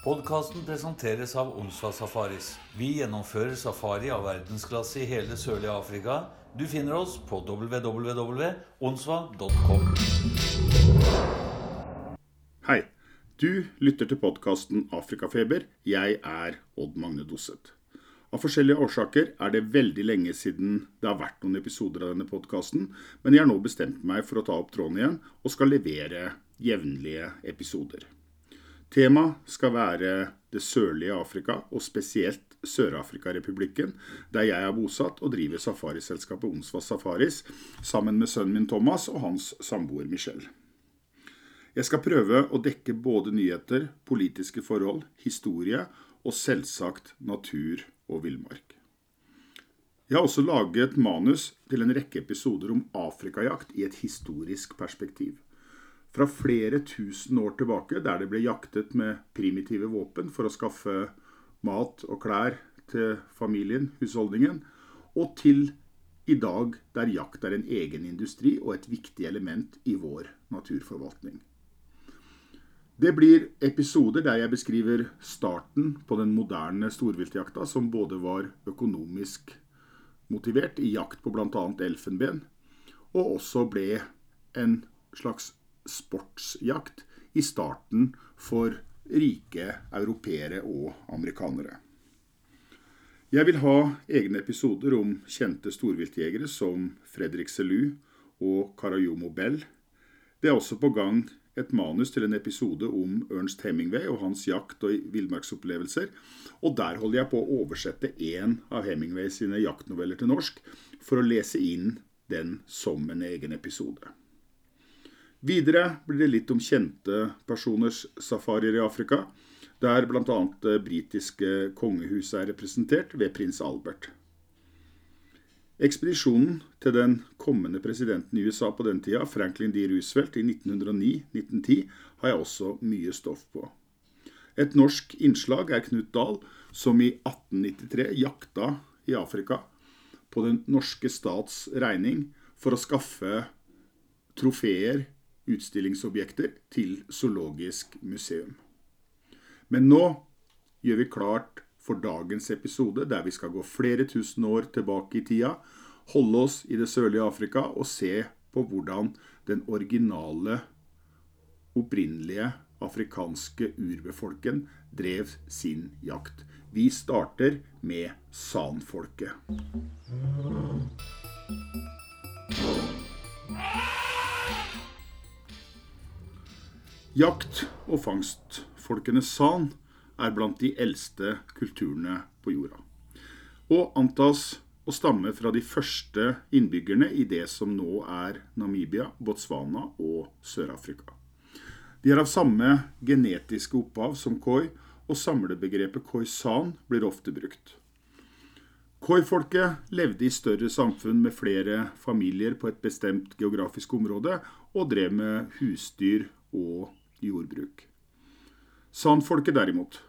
Podkasten presenteres av Onsdag Safaris. Vi gjennomfører safari av verdensklasse i hele sørlige Afrika. Du finner oss på www.onsva.com. Hei. Du lytter til podkasten Afrikafeber. Jeg er Odd Magne Dosset. Av forskjellige årsaker er det veldig lenge siden det har vært noen episoder av denne podkasten, men jeg har nå bestemt meg for å ta opp tråden igjen og skal levere jevnlige episoder. Temaet skal være det sørlige Afrika, og spesielt Sør-Afrika-republikken, der jeg er bosatt og driver safariselskapet Onsva Safaris sammen med sønnen min Thomas og hans samboer Michelle. Jeg skal prøve å dekke både nyheter, politiske forhold, historie og selvsagt natur og villmark. Jeg har også laget manus til en rekke episoder om afrikajakt i et historisk perspektiv. Fra flere tusen år tilbake, der det ble jaktet med primitive våpen for å skaffe mat og klær til familien, husholdningen, og til i dag, der jakt er en egen industri og et viktig element i vår naturforvaltning. Det blir episoder der jeg beskriver starten på den moderne storviltjakta, som både var økonomisk motivert i jakt på bl.a. elfenben, og også ble en slags sportsjakt i starten for rike europeere og amerikanere. Jeg vil ha egne episoder om kjente storviltjegere som Fredrik Selu og Karayomo Bell. Det er også på gang et manus til en episode om Ernst Hemingway og hans jakt- og villmarksopplevelser. Og der holder jeg på å oversette én av Hemingway sine jaktnoveller til norsk, for å lese inn den som en egen episode. Videre blir det litt om kjente personers safarier i Afrika, der bl.a. det britiske kongehuset er representert ved prins Albert. Ekspedisjonen til den kommende presidenten i USA på den tida, Franklin D. Roosevelt, i 1909-1910, har jeg også mye stoff på. Et norsk innslag er Knut Dahl, som i 1893 jakta i Afrika på den norske stats regning for å skaffe trofeer, utstillingsobjekter, til Zoologisk museum. Men nå gjør vi klart for dagens episode, der vi skal gå flere tusen år tilbake i tida, holde oss i det sørlige Afrika og se på hvordan den originale, opprinnelige afrikanske urbefolken drev sin jakt. Vi starter med sanfolket. Jakt- og fangstfolkene san er blant de eldste kulturene på jorda. Og antas å stamme fra de første innbyggerne i det som nå er Namibia, Botswana og Sør-Afrika. De er av samme genetiske opphav som koi, og samlebegrepet koi-san blir ofte brukt. Koi-folket levde i større samfunn med flere familier på et bestemt geografisk område, og drev med husdyr og jordbruk. San-folket derimot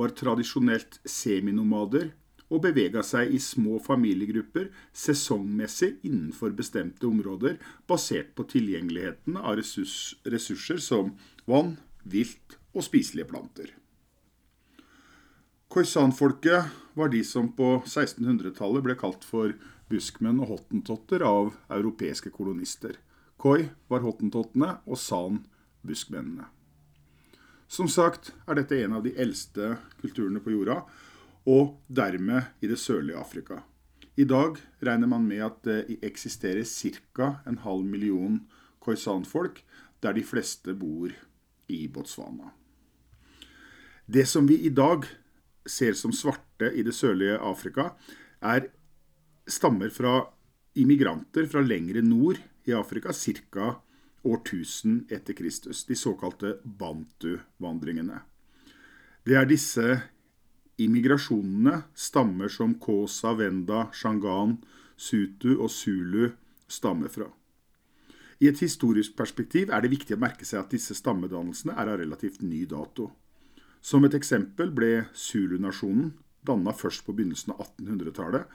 var tradisjonelt seminomader og bevega seg i små familiegrupper sesongmessig innenfor bestemte områder, basert på tilgjengeligheten av ressurs, ressurser som vann, vilt og spiselige planter. Khoisan-folket var de som på 1600-tallet ble kalt for buskmenn og hottentotter av europeiske kolonister. Khoi var hottentottene og san buskmennene. Som sagt er dette en av de eldste kulturene på jorda, og dermed i det sørlige Afrika. I dag regner man med at det eksisterer ca. en halv million khoisan-folk, der de fleste bor i Botswana. Det som vi i dag ser som svarte i det sørlige Afrika, er stammer fra immigranter fra lengre nord i Afrika, ca. årtusen etter Kristus. De såkalte bantu-vandringene. Det er disse immigrasjonene stammer som Kosa, Wenda, Shangan, Sutu og Zulu stammer fra. I et historisk perspektiv er det viktig å merke seg at disse stammedannelsene er av relativt ny dato. Som et eksempel ble Zulu-nasjonen danna først på begynnelsen av 1800-tallet,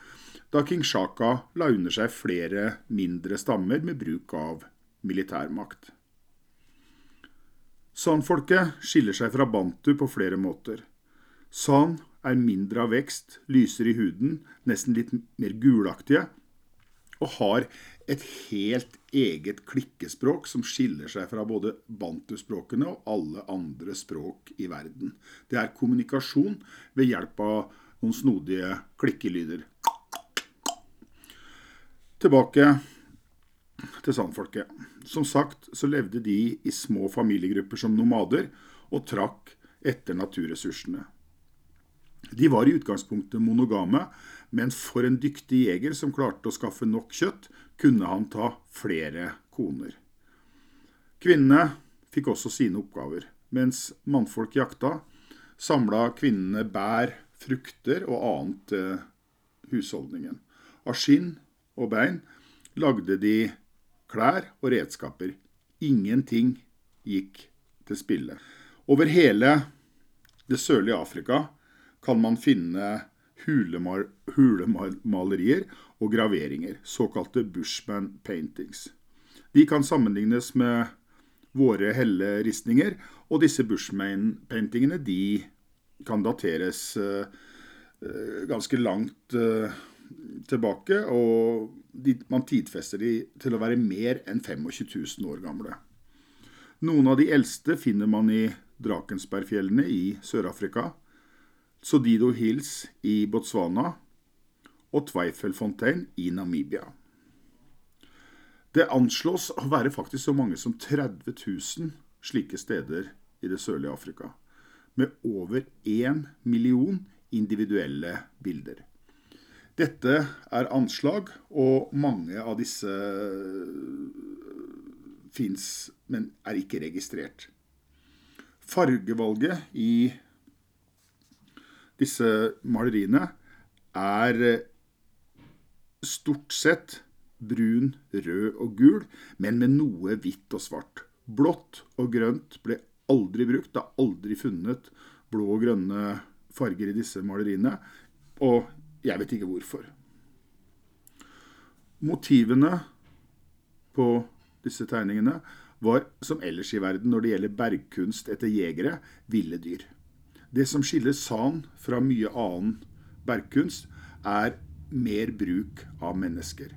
da king Shaka la under seg flere mindre stammer med bruk av militærmakt. San-folket skiller seg fra bantu på flere måter. San er mindre av vekst, lyser i huden, nesten litt mer gulaktige, og har et helt eget klikkespråk som skiller seg fra både bantuspråkene og alle andre språk i verden. Det er kommunikasjon ved hjelp av noen snodige klikkelyder. Tilbake til sandfolket. Som sagt så levde de i små familiegrupper som nomader, og trakk etter naturressursene. De var i utgangspunktet monogame, men for en dyktig jeger som klarte å skaffe nok kjøtt, kunne han ta flere koner. Kvinnene fikk også sine oppgaver. Mens mannfolk jakta, samla kvinnene bær, frukter og annet til husholdningen. Av skinn og bein lagde de klær og redskaper. Ingenting gikk til spille. Over hele det sørlige Afrika kan man finne hulemalerier og graveringer, såkalte Bushman paintings. De kan sammenlignes med våre helleristninger, og disse Bushman-paintingene de kan dateres uh, ganske langt uh, tilbake, og de, man tidfester de til å være mer enn 25 000 år gamle. Noen av de eldste finner man i Drakensbergfjellene i Sør-Afrika, Sodido Hills i Botswana og Twyfelfontein i Namibia. Det anslås å være faktisk så mange som 30 000 slike steder i det sørlige Afrika, med over én million individuelle bilder. Dette er anslag, og mange av disse fins, men er ikke registrert. Fargevalget i disse maleriene er stort sett brun, rød og gul, men med noe hvitt og svart. Blått og grønt ble aldri brukt. Det er aldri funnet blå og grønne farger i disse maleriene. Og jeg vet ikke hvorfor. Motivene på disse tegningene var som ellers i verden når det gjelder bergkunst etter jegere, ville dyr. Det som skiller san fra mye annen bergkunst, er mer bruk av mennesker.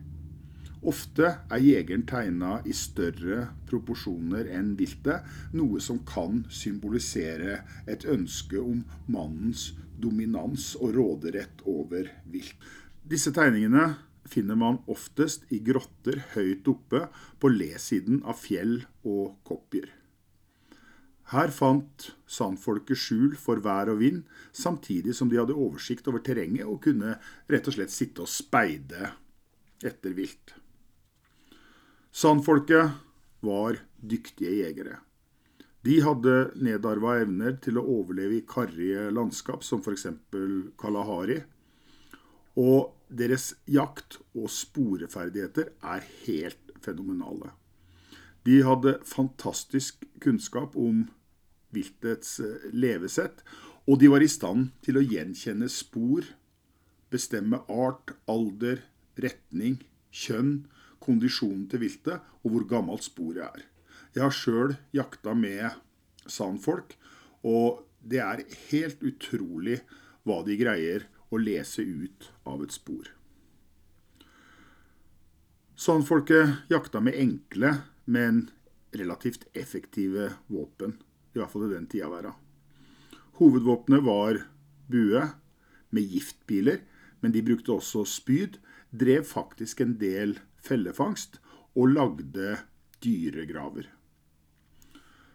Ofte er jegeren tegna i større proporsjoner enn viltet, noe som kan symbolisere et ønske om mannens dominans og råderett over vilt. Disse tegningene finner man oftest i grotter høyt oppe på lesiden av fjell og koppier. Her fant sandfolket skjul for vær og vind, samtidig som de hadde oversikt over terrenget og kunne rett og slett sitte og speide etter vilt. Sandfolket var dyktige jegere. De hadde nedarva evner til å overleve i karrige landskap, som f.eks. Kalahari. Og deres jakt- og sporeferdigheter er helt fenomenale. De hadde fantastisk kunnskap om viltets eh, levesett, og de var i stand til å gjenkjenne spor, bestemme art, alder, retning, kjønn, kondisjonen til viltet og hvor gammelt sporet er. Jeg har sjøl jakta med sandfolk, og det er helt utrolig hva de greier å lese ut av et spor. Sandfolket jakta med enkle, men relativt effektive våpen i hvert fall i den tida verda. Hovedvåpenet var bue med giftpiler, men de brukte også spyd, drev faktisk en del fellefangst og lagde dyregraver.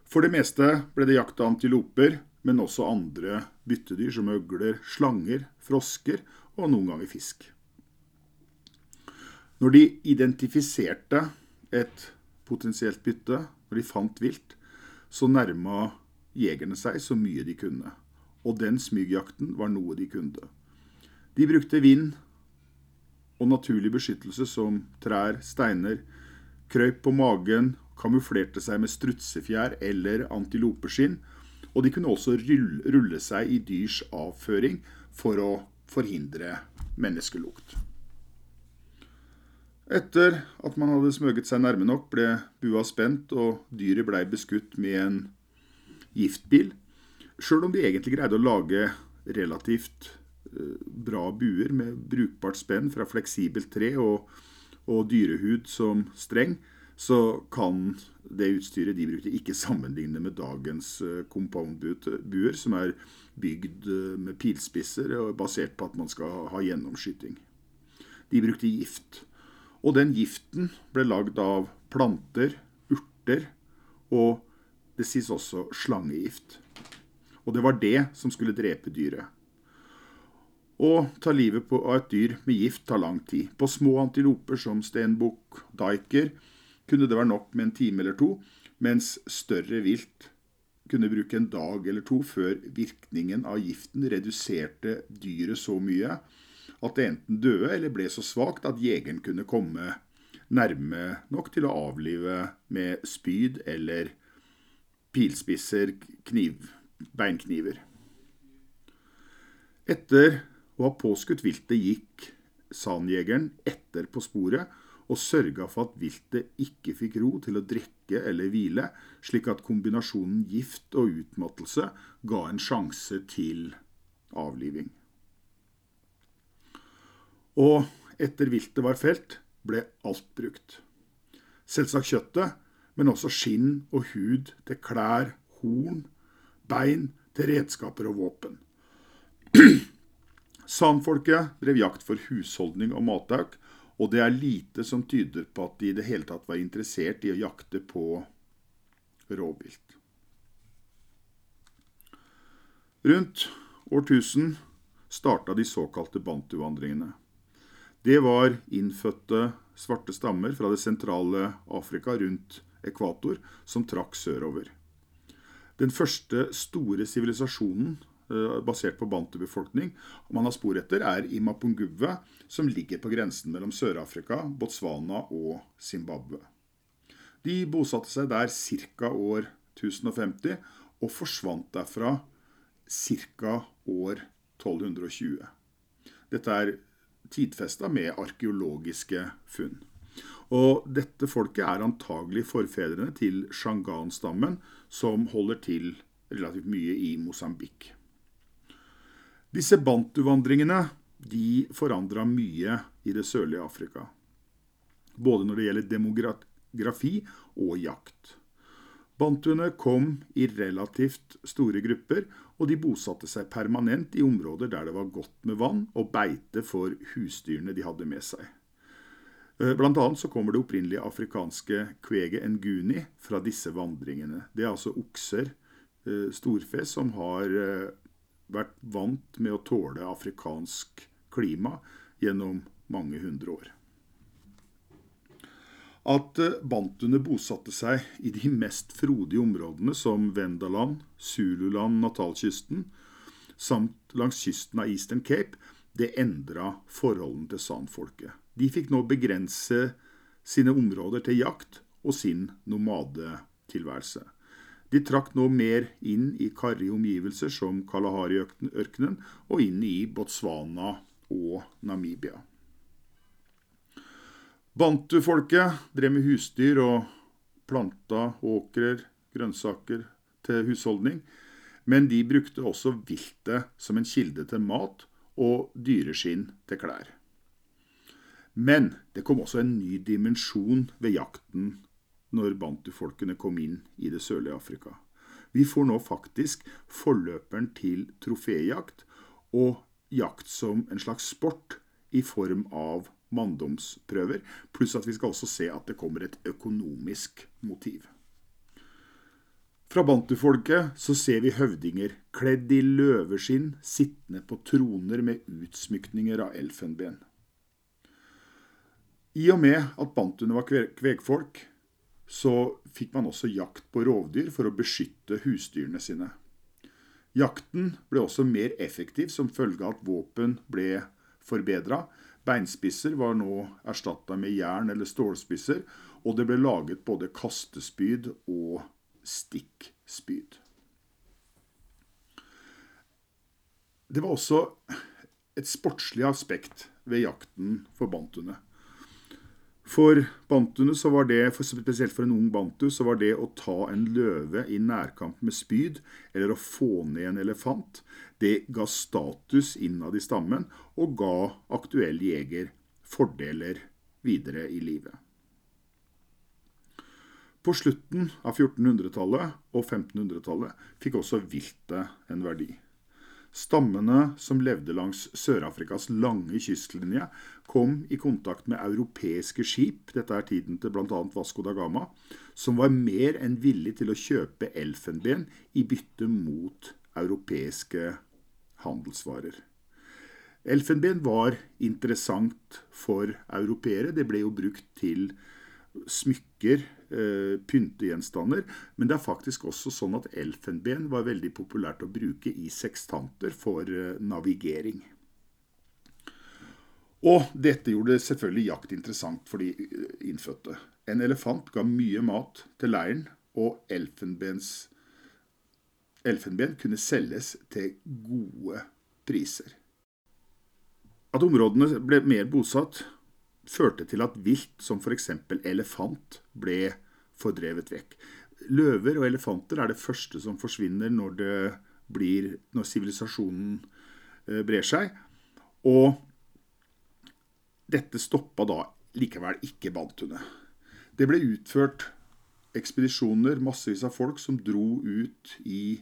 For det meste ble det jakta antiloper, men også andre byttedyr som øgler, slanger, frosker og noen ganger fisk. Når de identifiserte et potensielt bytte, når de fant vilt, så nærma jegerne seg så mye de kunne. Og den smygjakten var noe de kunne. De brukte vind og naturlig beskyttelse som trær, steiner, krøyp på magen, kamuflerte seg med strutsefjær eller antilopeskinn, og de kunne også rulle seg i dyrs avføring for å forhindre menneskelukt. Etter at man hadde smøget seg nærme nok, ble bua spent, og dyret blei beskutt med en giftbil. Sjøl om de egentlig greide å lage relativt bra buer med brukbart spenn fra fleksibelt tre og, og dyrehud som streng, så kan det utstyret de brukte, ikke sammenligne med dagens eh, compound-buer, som er bygd eh, med pilspisser og basert på at man skal ha gjennomskyting. De brukte gift. Og den giften ble lagd av planter, urter og det sies også slangegift. Og det var det som skulle drepe dyret. Å ta livet av et dyr med gift tar lang tid. På små antiloper som steinbukk, daiker, kunne det være nok med en time eller to, mens større vilt kunne bruke en dag eller to før virkningen av giften reduserte dyret så mye at det enten døde eller ble så svakt at jegeren kunne komme nærme nok til å avlive med spyd eller pilspisser, kniv, beinkniver. Etter å ha påskutt viltet gikk sanjegeren etter på sporet og sørga for at viltet ikke fikk ro til å drikke eller hvile, slik at kombinasjonen gift og utmattelse ga en sjanse til avliving. Og etter viltet var felt, ble alt brukt. Selvsagt kjøttet, men også skinn og hud til klær, horn, bein til redskaper og våpen. Sanfolket drev jakt for husholdning og mattak, og det er lite som tyder på at de i det hele tatt var interessert i å jakte på rovvilt. Rundt årtusen starta de såkalte bantuvandringene. Det var innfødte svarte stammer fra det sentrale Afrika rundt ekvator som trakk sørover. Den første store sivilisasjonen basert på bantubefolkning man har spor etter, er i Mapungubwe, som ligger på grensen mellom Sør-Afrika, Botswana og Zimbabwe. De bosatte seg der ca. år 1050 og forsvant derfra ca. år 1220. Dette er tidfesta med arkeologiske funn. Og dette folket er antagelig forfedrene til shangan-stammen, som holder til relativt mye i Mosambik. Disse bantuvandringene de forandra mye i det sørlige Afrika. Både når det gjelder demografi og jakt. Bantuene kom i relativt store grupper, og de bosatte seg permanent i områder der det var godt med vann og beite for husdyrene de hadde med seg. Eh, blant annet så kommer det opprinnelige afrikanske kveget nguni fra disse vandringene. Det er altså okser, eh, storfe, som har eh, vært vant med å tåle afrikansk klima gjennom mange hundre år. At bantene bantuene bosatte seg i de mest frodige områdene som Vendaland, Zululand, Natalkysten, samt langs kysten av Eastern Cape, det endra forholdene til sanfolket. De fikk nå begrense sine områder til jakt og sin nomadetilværelse. De trakk nå mer inn i karrige omgivelser som Kalahari-ørkenen og inn i Botswana og Namibia. Bantu-folket drev med husdyr og planta åkrer, grønnsaker til husholdning, men de brukte også viltet som en kilde til mat og dyreskinn til klær. Men det kom også en ny dimensjon ved jakten når bantufolkene kom inn i det sørlige Afrika. Vi får nå faktisk forløperen til troféjakt og jakt som en slags sport i form av manndomsprøver, pluss at vi skal også se at det kommer et økonomisk motiv. Fra bantufolket så ser vi høvdinger kledd i løveskinn sittende på troner med utsmykninger av elfenben. I og med at bantuene var kvegfolk, så fikk man også jakt på rovdyr for å beskytte husdyrene sine. Jakten ble også mer effektiv som følge av at våpen ble forbedra. Beinspisser var nå erstatta med jern- eller stålspisser, og det ble laget både kastespyd og stikkspyd. Det var også et sportslig aspekt ved jakten for bantuene. For bantuene så var det, for spesielt for en ung bantu, så var det å ta en løve i nærkamp med spyd, eller å få ned en elefant, det ga status innad i stammen og ga aktuell jeger fordeler videre i livet. På slutten av 1400-tallet og 1500-tallet fikk også viltet en verdi. Stammene som levde langs Sør-Afrikas lange kystlinje, kom i kontakt med europeiske skip, dette er tiden til bl.a. Vasco da Gama, som var mer enn villig til å kjøpe elfenben i bytte mot europeiske handelsvarer. Elfenben var interessant for europeere. Det ble jo brukt til smykker, eh, pyntegjenstander. Men det er faktisk også sånn at elfenben var veldig populært å bruke i sekstanter for eh, navigering. Og dette gjorde selvfølgelig jakt interessant for de eh, innfødte. En elefant ga mye mat til leiren, og elfenben kunne selges til gode priser. At områdene ble mer bosatt, førte til at vilt som f.eks. elefant ble fordrevet vekk. Løver og elefanter er det første som forsvinner når, når sivilisasjonen eh, brer seg. Og dette stoppa da likevel ikke bantuene. Det ble utført ekspedisjoner, massevis av folk som dro ut i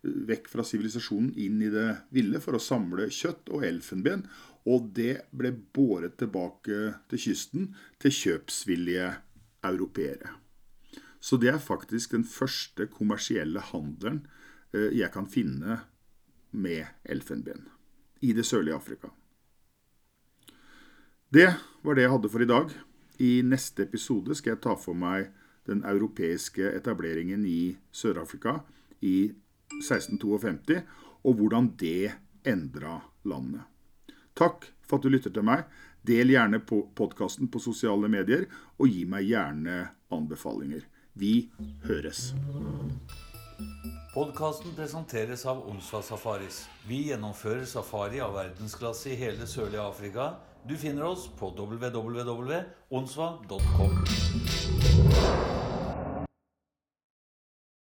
vekk fra sivilisasjonen inn i det ville for å samle kjøtt og elfenben. Og det ble båret tilbake til kysten til kjøpsvillige europeere. Så det er faktisk den første kommersielle handelen eh, jeg kan finne med elfenben i det sørlige Afrika. Det var det jeg hadde for i dag. I neste episode skal jeg ta for meg den europeiske etableringen i Sør-Afrika i 1652, og hvordan det endra landet. Takk for at du lytter til meg. Del gjerne podkasten på sosiale medier, og gi meg gjerne anbefalinger. Vi høres. Podkasten presenteres av Onsva Safaris. Vi gjennomfører safari av verdensklasse i hele sørlige Afrika. Du finner oss på www.onsva.com.